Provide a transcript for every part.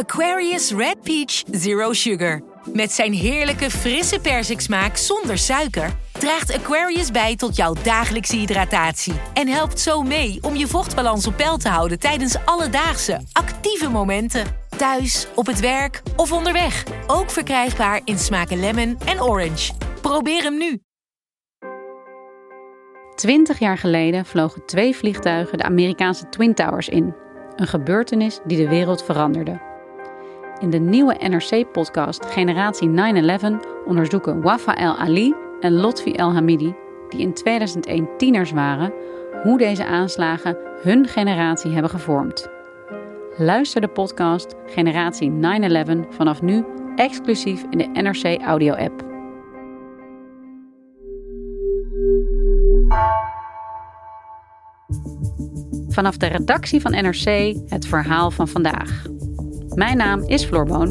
Aquarius Red Peach Zero Sugar. Met zijn heerlijke frisse persiksmaak zonder suiker draagt Aquarius bij tot jouw dagelijkse hydratatie en helpt zo mee om je vochtbalans op peil te houden tijdens alledaagse actieve momenten. Thuis, op het werk of onderweg. Ook verkrijgbaar in smaken lemon en orange. Probeer hem nu. Twintig jaar geleden vlogen twee vliegtuigen de Amerikaanse Twin Towers in. Een gebeurtenis die de wereld veranderde. In de nieuwe NRC-podcast Generatie 9-11 onderzoeken Wafa El Ali en Lotfi El Hamidi, die in 2001 tieners waren, hoe deze aanslagen hun generatie hebben gevormd. Luister de podcast Generatie 9-11 vanaf nu exclusief in de NRC Audio-app. Vanaf de redactie van NRC het verhaal van vandaag. Mijn naam is Floor Boon.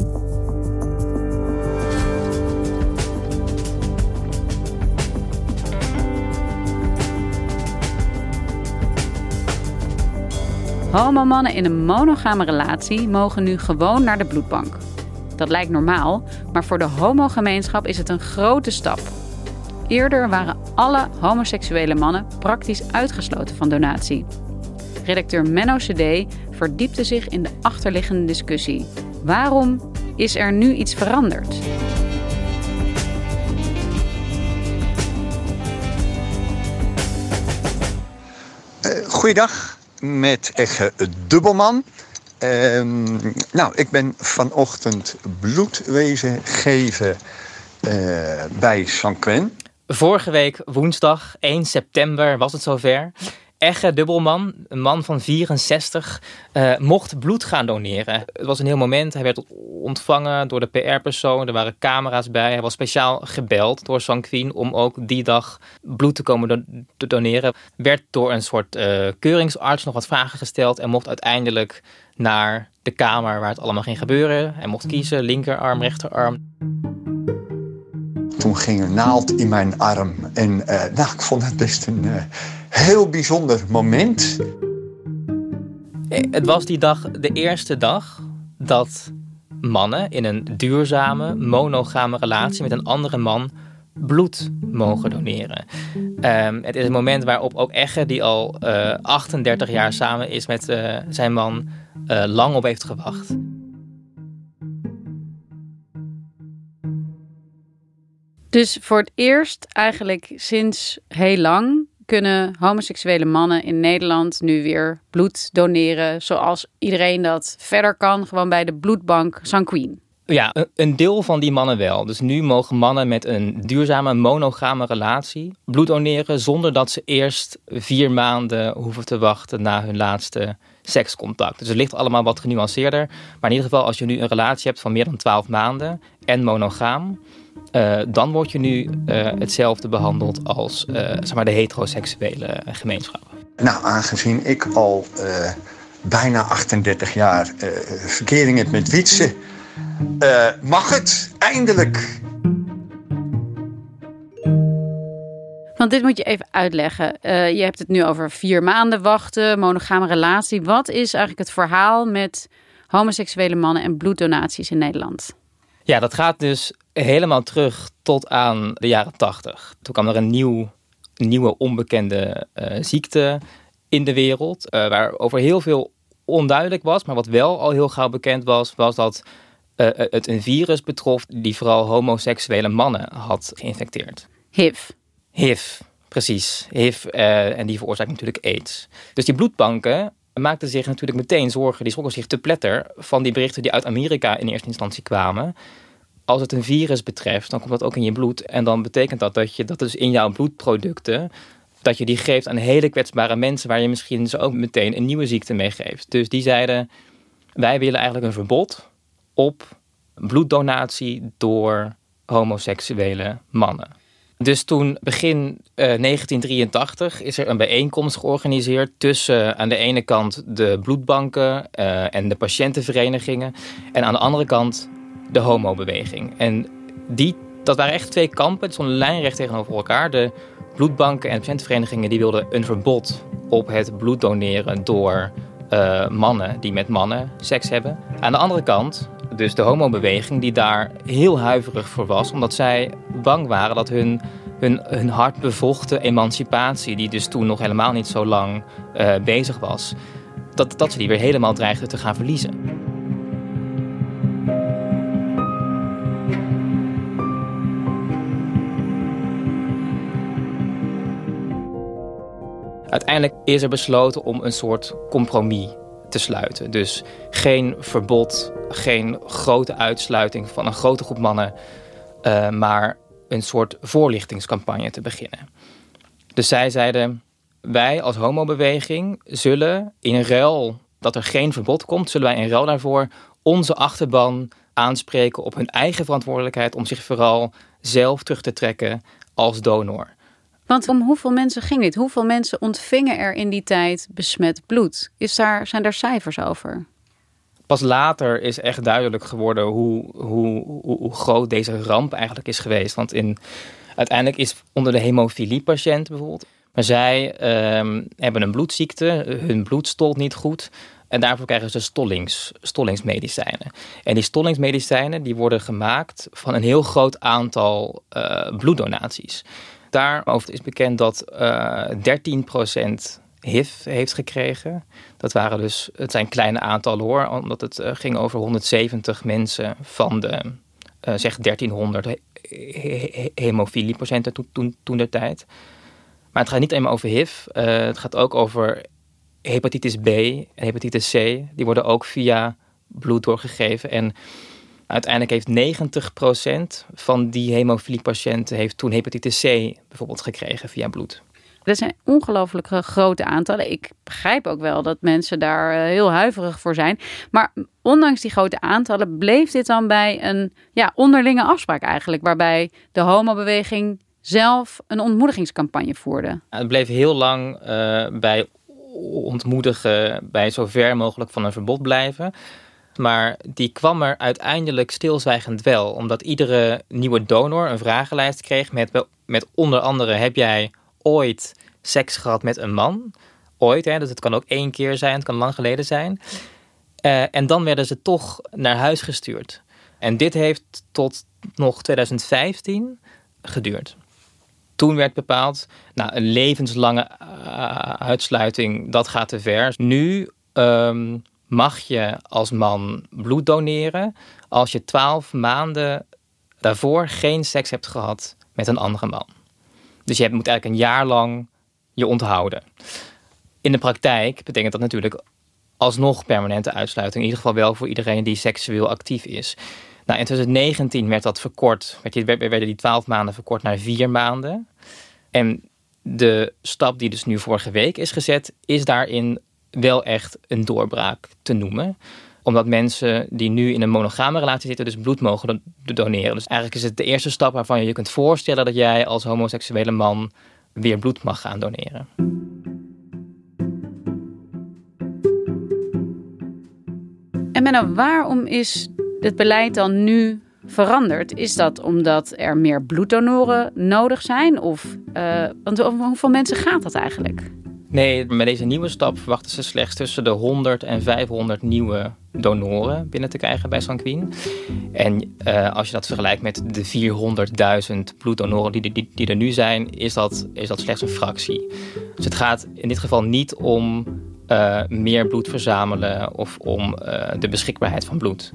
Homomannen in een monogame relatie mogen nu gewoon naar de bloedbank. Dat lijkt normaal, maar voor de homogemeenschap is het een grote stap. Eerder waren alle homoseksuele mannen praktisch uitgesloten van donatie. Redacteur Menno CD verdiepte zich in de achterliggende discussie. Waarom is er nu iets veranderd? Uh, goeiedag, met Egge Dubbelman. Ehm, nou, ik ben vanochtend bloedwezen geven uh, bij Sanquin. Vorige week woensdag 1 september was het zover. Egge Dubbelman, een man van 64, uh, eh, mocht bloed gaan doneren. Het was een heel moment. Hij werd ontvangen door de PR-persoon. Er waren camera's bij. Hij was speciaal gebeld door Sanquin om ook die dag bloed te komen do te doneren. Werd door een soort uh, keuringsarts nog wat vragen gesteld en mocht uiteindelijk naar de kamer waar het allemaal ging gebeuren. Hij mocht kiezen, linkerarm, rechterarm. Toen ging er naald in mijn arm. En uh, nou, ik vond het best een heel bijzonder moment. Eh, het was die dag de eerste dag dat mannen in een duurzame, monogame relatie met een andere man bloed mogen doneren. Um, het is een moment waarop ook Egge, die al uh, eh, 38 jaar samen is met uh, zijn man, uh, lang op heeft gewacht. Dus voor het eerst, eigenlijk sinds heel lang, kunnen homoseksuele mannen in Nederland nu weer bloed doneren. Zoals iedereen dat verder kan, gewoon bij de bloedbank Sanquin. Ja, een deel van die mannen wel. Dus nu mogen mannen met een duurzame monogame relatie bloed doneren zonder dat ze eerst vier maanden hoeven te wachten na hun laatste sekscontact. Dus het ligt allemaal wat genuanceerder. Maar in ieder geval, als je nu een relatie hebt van meer dan 12 maanden en monogaam, uh, dan word je nu uh, hetzelfde behandeld als uh, zeg maar de heteroseksuele gemeenschap. Nou, aangezien ik al bijna 38 jaar verkering heb met Wietse, mag het eindelijk. Want dit moet je even uitleggen. je hebt het nu over vier maanden wachten, monogame relatie. Wat is eigenlijk het verhaal met homoseksuele mannen en bloeddonaties in Nederland? Ja, dat gaat dus helemaal terug tot aan de jaren tachtig. Toen kwam er een nieuw, nieuwe onbekende uh, ziekte in de wereld, uh, waarover heel veel onduidelijk was. Maar wat wel al heel gauw bekend was, was dat uh, het een virus betrof die vooral homoseksuele mannen had geïnfecteerd. HIV. HIV, precies. HIV en die veroorzaakt natuurlijk AIDS. Dus die bloedbanken maakten zich natuurlijk meteen zorgen, die schrokken zich te pletter van die berichten die uit Amerika in eerste instantie kwamen als het een virus betreft, dan komt dat ook in je bloed. En dan betekent dat dat je dat dus in jouw bloedproducten, dat je die geeft aan hele kwetsbare mensen waar je misschien ze ook meteen een nieuwe ziekte mee geeft. Dus die zeiden, wij willen eigenlijk een verbod op bloeddonatie door homoseksuele mannen. Dus toen begin 1983 is er een bijeenkomst georganiseerd tussen aan de ene kant de bloedbanken en de patiëntenverenigingen en aan de andere kant de homobeweging. En die, dat waren echt twee kampen, het stonden lijnrecht tegenover elkaar. De bloedbanken en patiëntenverenigingen die wilden een verbod op het bloed doneren door uh, mannen die met mannen seks hebben. Aan de andere kant, dus de homobeweging die daar heel huiverig voor was, omdat zij bang waren dat hun, hun, hun hard bevochten emancipatie, die dus toen nog helemaal niet zo lang uh, bezig was, dat, dat ze die weer helemaal dreigden te gaan verliezen. Uiteindelijk is er besloten om een soort compromis te sluiten. Dus geen verbod, geen grote uitsluiting van een grote groep mannen, uh, maar een soort voorlichtingscampagne te beginnen. Dus zij zeiden: wij als homobeweging zullen in ruil dat er geen verbod komt, zullen wij in ruil daarvoor onze achterban aanspreken op hun eigen verantwoordelijkheid om zich vooral zelf terug te trekken als donor. Want om hoeveel mensen ging dit? Hoeveel mensen ontvingen er in die tijd besmet bloed? Is daar, zijn daar cijfers over? Pas later is echt duidelijk geworden hoe, hoe, hoe, groot deze ramp eigenlijk is geweest. Want in, uiteindelijk is onder de hemofilie-patiënt bijvoorbeeld. Maar zij ehm, hebben een bloedziekte, hun bloed stolt niet goed. En daarvoor krijgen ze stollings, stollingsmedicijnen. En die stollingsmedicijnen die worden gemaakt van een heel groot aantal uh, bloeddonaties. Daarover is bekend dat uh, eh, 13% HIV heeft gekregen. Dat waren dus, het zijn kleine aantallen hoor, omdat het uh, ging over 170 mensen van de uh, zeg 1300 he hemofiliepatiënten toen, toen, toen de tijd. Maar het gaat niet alleen maar over HIV, het gaat ook over hepatitis B en hepatitis C. Die worden ook via bloed doorgegeven. En Uiteindelijk heeft 90% van die hemofiliepatiënten heeft toen hepatitis C bijvoorbeeld gekregen via bloed. Dat zijn ongelooflijk grote aantallen. Ik begrijp ook wel dat mensen daar eh, heel huiverig voor zijn. Maar ondanks die grote aantallen bleef dit dan bij een ja, onderlinge afspraak eigenlijk. Waarbij de homobeweging zelf een ontmoedigingscampagne voerde. Het bleef heel lang uh, bij ontmoedigen, bij zo ver mogelijk van een verbod blijven. Maar die kwam er uiteindelijk stilzwijgend wel. Omdat iedere nieuwe donor een vragenlijst kreeg met, met onder andere... heb jij ooit seks gehad met een man? Ooit, hè? dus het kan ook één keer zijn, het kan lang geleden zijn. Uh, en dan werden ze toch naar huis gestuurd. En dit heeft tot nog 2015 geduurd. Toen werd bepaald, nou, een levenslange uh, uitsluiting, dat gaat te ver. Nu um, mag je als man bloed doneren als je twaalf maanden daarvoor geen seks hebt gehad met een andere man. Dus je moet eigenlijk een jaar lang je onthouden. In de praktijk betekent dat natuurlijk alsnog permanente uitsluiting. In ieder geval wel voor iedereen die seksueel actief is. Nou, in 2019 werd dat verkort, werden die twaalf maanden verkort naar vier maanden. En de stap die dus nu vorige week is gezet, is daarin wel echt een doorbraak te noemen omdat mensen die nu in een monogame relatie zitten, dus bloed mogen doneren. Dus eigenlijk is het de eerste stap waarvan je je kunt voorstellen dat jij als homoseksuele man weer bloed mag gaan doneren. En Menno, waarom is het beleid dan nu veranderd? Is dat omdat er meer bloeddonoren nodig zijn? Of uh, want hoeveel mensen gaat dat eigenlijk? Nee, met deze nieuwe stap verwachten ze slechts tussen de 100 en 500 nieuwe donoren binnen te krijgen bij Sanquin. En uh, als je dat vergelijkt met de 400.000 bloeddonoren die, die, er nu zijn, is dat, is dat slechts een fractie. Dus het gaat in dit geval niet om uh, meer bloed verzamelen of om uh, de beschikbaarheid van bloed.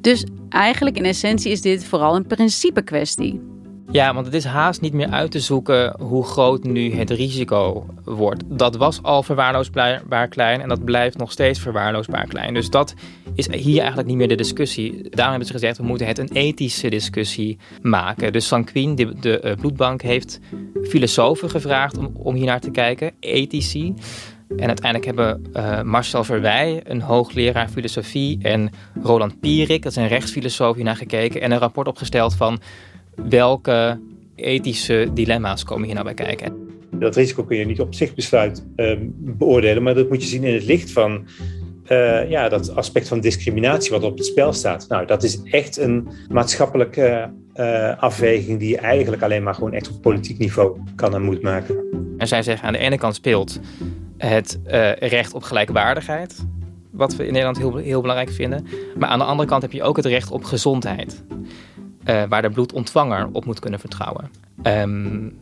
Dus eigenlijk in essentie is dit vooral een principe kwestie. Ja, want het is haast niet meer uit te zoeken hoe groot nu het risico wordt. Dat was al verwaarloosbaar klein en dat blijft nog steeds verwaarloosbaar klein. Dus dat is hier eigenlijk niet meer de discussie. Daarom hebben ze gezegd, we moeten het een ethische discussie maken. Dus Sanquin, de, de uh, bloedbank, heeft filosofen gevraagd om, hier naar te kijken, ethici. En uiteindelijk hebben uh, Marcel Verwij, een hoogleraar filosofie, en Roland Pierik, dat is een rechtsfilosoof, naar gekeken en een rapport opgesteld van welke ethische dilemma's komen hier nou bij kijken. Dat risico kun je niet op zich besluit uh, beoordelen, maar dat moet je zien in het licht van uh, ja, dat aspect van discriminatie wat op het spel staat. Nou, dat is echt een maatschappelijke uh, afweging die je eigenlijk alleen maar gewoon echt op politiek niveau kan en moet maken. En zij zeggen aan de ene kant speelt het uh, recht op gelijkwaardigheid, wat we in Nederland heel, heel belangrijk vinden. Maar aan de andere kant heb je ook het recht op gezondheid, waar de bloedontvanger op moet kunnen vertrouwen. Um,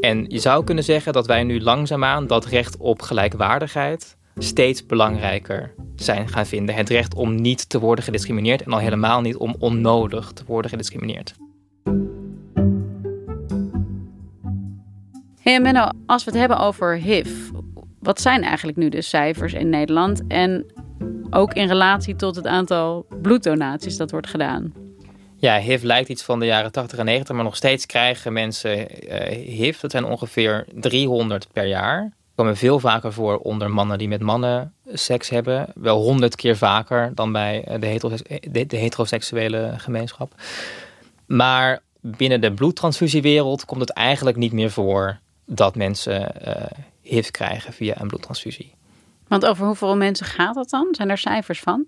en je zou kunnen zeggen dat wij nu langzaamaan dat recht op gelijkwaardigheid steeds belangrijker zijn gaan vinden. Het recht om niet te worden gediscrimineerd en al helemaal niet om onnodig te worden gediscrimineerd. Hey Menno, als we het hebben over HIV, wat zijn eigenlijk nu de cijfers in Nederland en ook in relatie tot het aantal bloeddonaties dat wordt gedaan? Ja, HIV lijkt iets van de jaren 80 en 90, maar nog steeds krijgen mensen uh, HIV. Dat zijn ongeveer 300 per jaar komen veel vaker voor onder mannen die met mannen seks hebben. Wel honderd keer vaker dan bij eh, de, de, heteroseksuele gemeenschap. Maar binnen de bloedtransfusiewereld komt het eigenlijk niet meer voor dat mensen uh, HIV krijgen via een bloedtransfusie. Want over hoeveel mensen gaat dat dan? Zijn er cijfers van?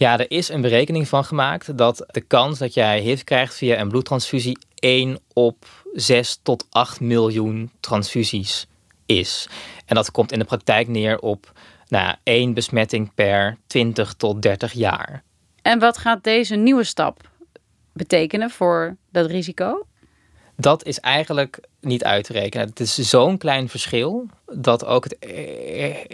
Ja, er is een berekening van gemaakt dat de kans dat jij HIV krijgt via een bloedtransfusie 1 op 6 tot 8 miljoen transfusies is. En dat komt in de praktijk neer op nou, één besmetting per 20 tot 30 jaar. En wat gaat deze nieuwe stap betekenen voor dat risico? Dat is eigenlijk niet uit te rekenen. Het is zo'n klein verschil dat ook het,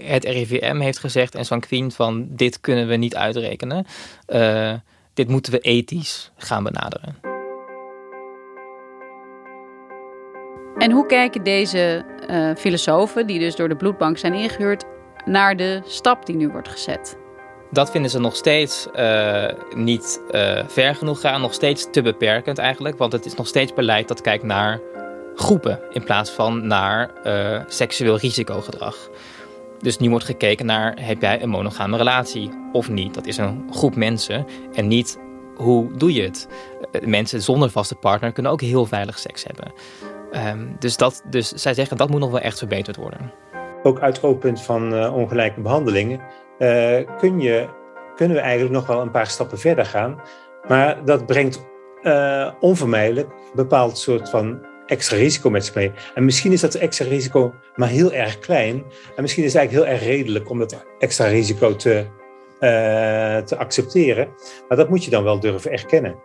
het RIVM heeft gezegd en Sanquin van dit kunnen we niet uitrekenen. Uh, dit moeten we ethisch gaan benaderen. En hoe kijken deze uh, filosofen, die dus door de bloedbank zijn ingehuurd, naar de stap die nu wordt gezet? Dat vinden ze nog steeds uh, niet uh, ver genoeg gaan, nog steeds te beperkend eigenlijk. Want het is nog steeds beleid dat kijkt naar groepen in plaats van naar seksueel risicogedrag. Dus nu wordt gekeken naar, heb jij een monogame relatie of niet? Dat is een groep mensen en niet hoe doe je het? Mensen zonder vaste partner kunnen ook heel veilig seks hebben. Ehm, dus, dat, dus zij zeggen dat moet nog wel echt verbeterd worden. Ook uit oogpunt van ongelijke behandelingen uh, kun je, kunnen we eigenlijk nog wel een paar stappen verder gaan. Maar dat brengt uh, onvermijdelijk een bepaald soort van extra risico met zich mee. En misschien is dat extra risico maar heel erg klein. En misschien is het eigenlijk heel erg redelijk om dat extra risico te, te accepteren. Maar dat moet je dan wel durven erkennen.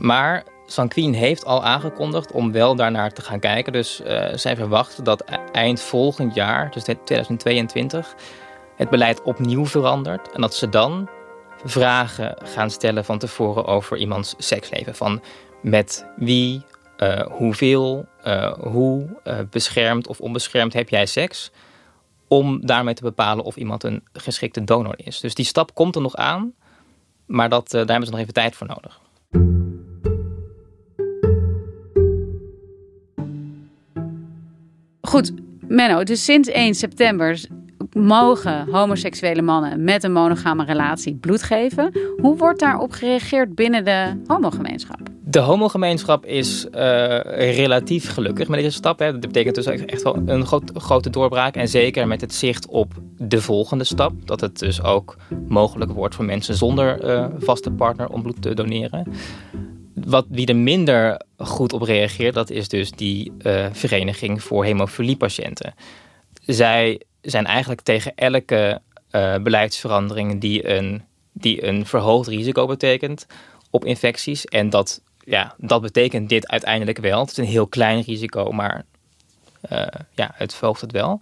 Maar Sanquin heeft al aangekondigd om wel daarnaar te gaan kijken. Dus zij verwacht dat e- eind volgend jaar, dus 2022, het beleid opnieuw verandert. En dat ze dan vragen gaan stellen van tevoren over iemands seksleven. Van met wie, uh, hoeveel, uh, hoe beschermd of onbeschermd heb jij seks? Om daarmee te bepalen of iemand een geschikte donor is. Dus die stap komt er nog aan, maar dat, daar hebben ze nog even tijd voor nodig. Goed, Menno, dus sinds 1 september mogen homoseksuele mannen met een monogame relatie bloed geven. Hoe wordt daarop gereageerd binnen de homogemeenschap? De homogemeenschap is uh, relatief gelukkig met deze stap. Hè. Dat betekent dus echt wel een grote doorbraak. En zeker met het zicht op de volgende stap. Dat het dus ook mogelijk wordt voor mensen zonder uh, vaste partner om bloed te doneren. Wat, wie er minder goed op reageert, dat is dus die uh, vereniging voor hemofiliepatiënten. Zij zijn eigenlijk tegen elke uh, beleidsverandering die een, die een verhoogd risico betekent op infecties. En dat, ja, dat betekent dit uiteindelijk wel. Het is een heel klein risico, maar uh, ja, het verhoogt het wel.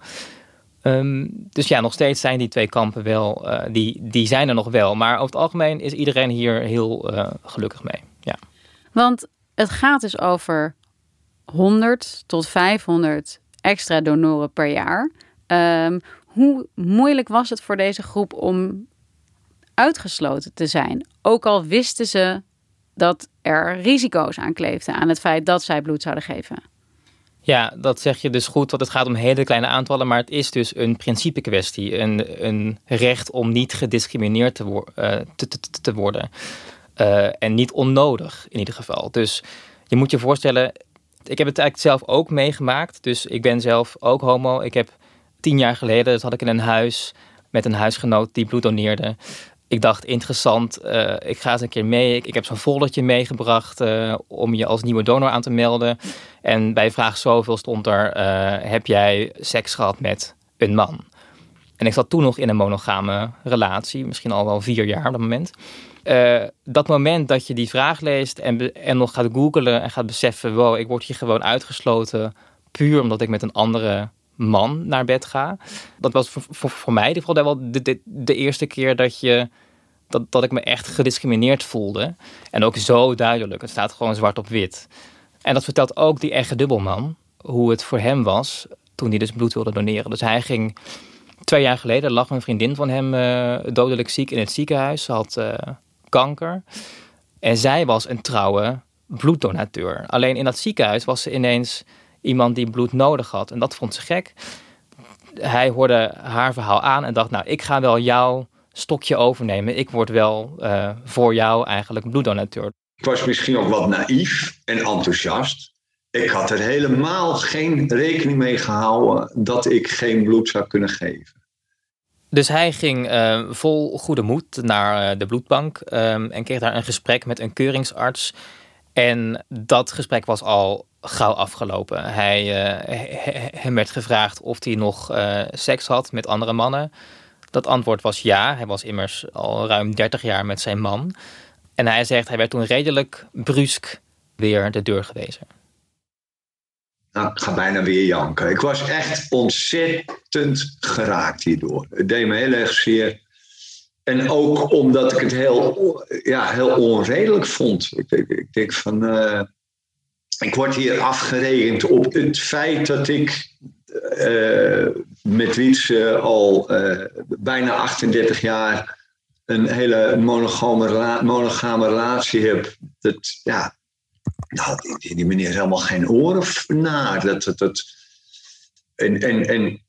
Um, dus ja, nog steeds zijn die twee kampen wel, uh, die, die zijn er nog wel. Maar over het algemeen is iedereen hier heel gelukkig mee. Ja. Want het gaat dus over 100 tot 500 extra donoren per jaar. Um, hoe moeilijk was het voor deze groep om uitgesloten te zijn? Ook al wisten ze dat er risico's aan kleefden aan het feit dat zij bloed zouden geven. Ja, dat zeg je dus goed, want het gaat om hele kleine aantallen, maar het is dus een principe kwestie. Een, een recht om niet gediscrimineerd te, uh, te, worden. Uh, en niet onnodig in ieder geval. Dus je moet je voorstellen, ik heb het eigenlijk zelf ook meegemaakt. Dus ik ben zelf ook homo. Ik heb tien jaar geleden, dat had ik in een huis met een huisgenoot die bloed doneerde. Ik dacht, interessant, uh, ik ga eens een keer mee. Ik, heb zo'n foldertje meegebracht uh, om je als nieuwe donor aan te melden. En bij vraag zoveel stond er, uh, heb jij seks gehad met een man? En ik zat toen nog in een monogame relatie, misschien al wel vier jaar op dat moment. Dat moment dat je die vraag leest en, en nog gaat googlen en gaat beseffen: wow, ik word hier gewoon uitgesloten puur omdat ik met een andere man naar bed ga. Dat was voor, voor, voor mij ieder wel de, de, de, eerste keer dat, je, dat, dat ik me echt gediscrimineerd voelde. En ook zo duidelijk. Het staat gewoon zwart op wit. En dat vertelt ook die echte dubbelman hoe het voor hem was toen hij dus bloed wilde doneren. Dus hij ging twee jaar geleden lag een vriendin van hem uh, dodelijk ziek in het ziekenhuis. Ze had uh, kanker. En zij was een trouwe bloeddonateur. Alleen in dat ziekenhuis was ze ineens iemand die bloed nodig had. En dat vond ze gek. Hij hoorde haar verhaal aan en dacht, nou, ik ga wel jouw stokje overnemen. Ik word wel uh, voor jou eigenlijk bloeddonateur. Ik was misschien ook wat naïef en enthousiast. Ik had er helemaal geen rekening mee gehouden dat ik geen bloed zou kunnen geven. Dus hij ging uh, vol goede moed naar uh, de bloedbank um, en kreeg daar een gesprek met een keuringsarts. En dat gesprek was al gauw afgelopen. Hij, uh, hem werd gevraagd of hij nog seks had met andere mannen. Dat antwoord was ja. Hij was immers al ruim 30 jaar met zijn man. En hij zegt, hij werd toen redelijk brusk weer de deur gewezen. Nou, ik ga bijna weer janken. Ik was echt ontzettend geraakt hierdoor. Het deed me heel erg zeer. En ook omdat ik het heel, ja, heel onredelijk vond. Ik, ik, denk van. Uh, ik word hier afgerekend op het feit dat ik uh, met Wietse al uh, bijna 38 jaar een hele monogame, monogame relatie heb. Dat, ja, nou, die, die meneer is helemaal geen oren naar. Dat, dat, dat, en, en, en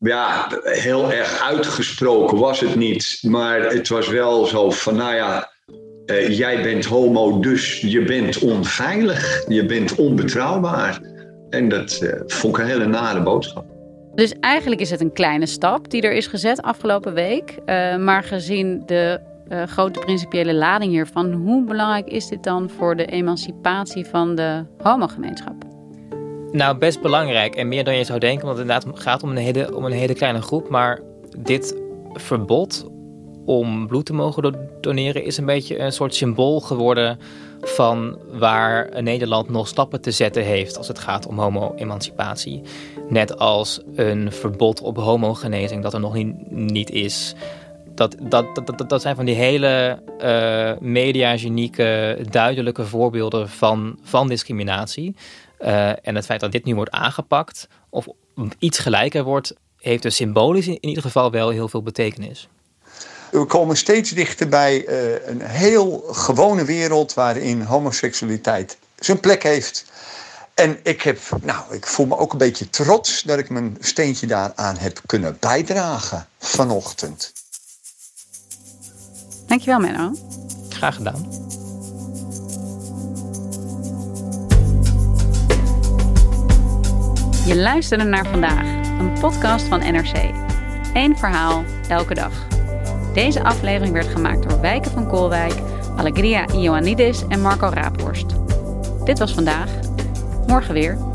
ja, heel erg uitgesproken was het niet. Maar het was wel zo van, nou ja, uh, jij bent homo, dus je bent onveilig. Je bent onbetrouwbaar. En dat uh, vond ik een hele nare boodschap. Dus eigenlijk is het een kleine stap die er is gezet afgelopen week. Uh, maar gezien de grote principiële lading hiervan. Hoe belangrijk is dit dan voor de emancipatie van de homogemeenschap? Nou, best belangrijk en meer dan je zou denken, want het inderdaad gaat om een hele, om een hele kleine groep. Maar dit verbod om bloed te mogen doneren is een beetje een soort symbool geworden van waar Nederland nog stappen te zetten heeft als het gaat om homo-emancipatie. Net als een verbod op homogenezing dat er nog niet, niet is dat, dat, dat, dat, zijn van die hele uh, mediagenieke, duidelijke voorbeelden van, van discriminatie. Uh, en het feit dat dit nu wordt aangepakt of iets gelijker wordt, heeft dus symbolisch in, in ieder geval wel heel veel betekenis. We komen steeds dichter bij uh, een heel gewone wereld waarin homoseksualiteit zijn plek heeft. En ik, heb, nou, ik voel me ook een beetje trots dat ik mijn steentje daaraan heb kunnen bijdragen vanochtend. Dankjewel, Menno. Graag gedaan. Je luisterde naar vandaag, een podcast van NRC. Eén verhaal, elke dag. Deze aflevering werd gemaakt door Wijken van Koolwijk, Alegria Ioannidis en Marco Raaphorst. Dit was vandaag. Morgen weer.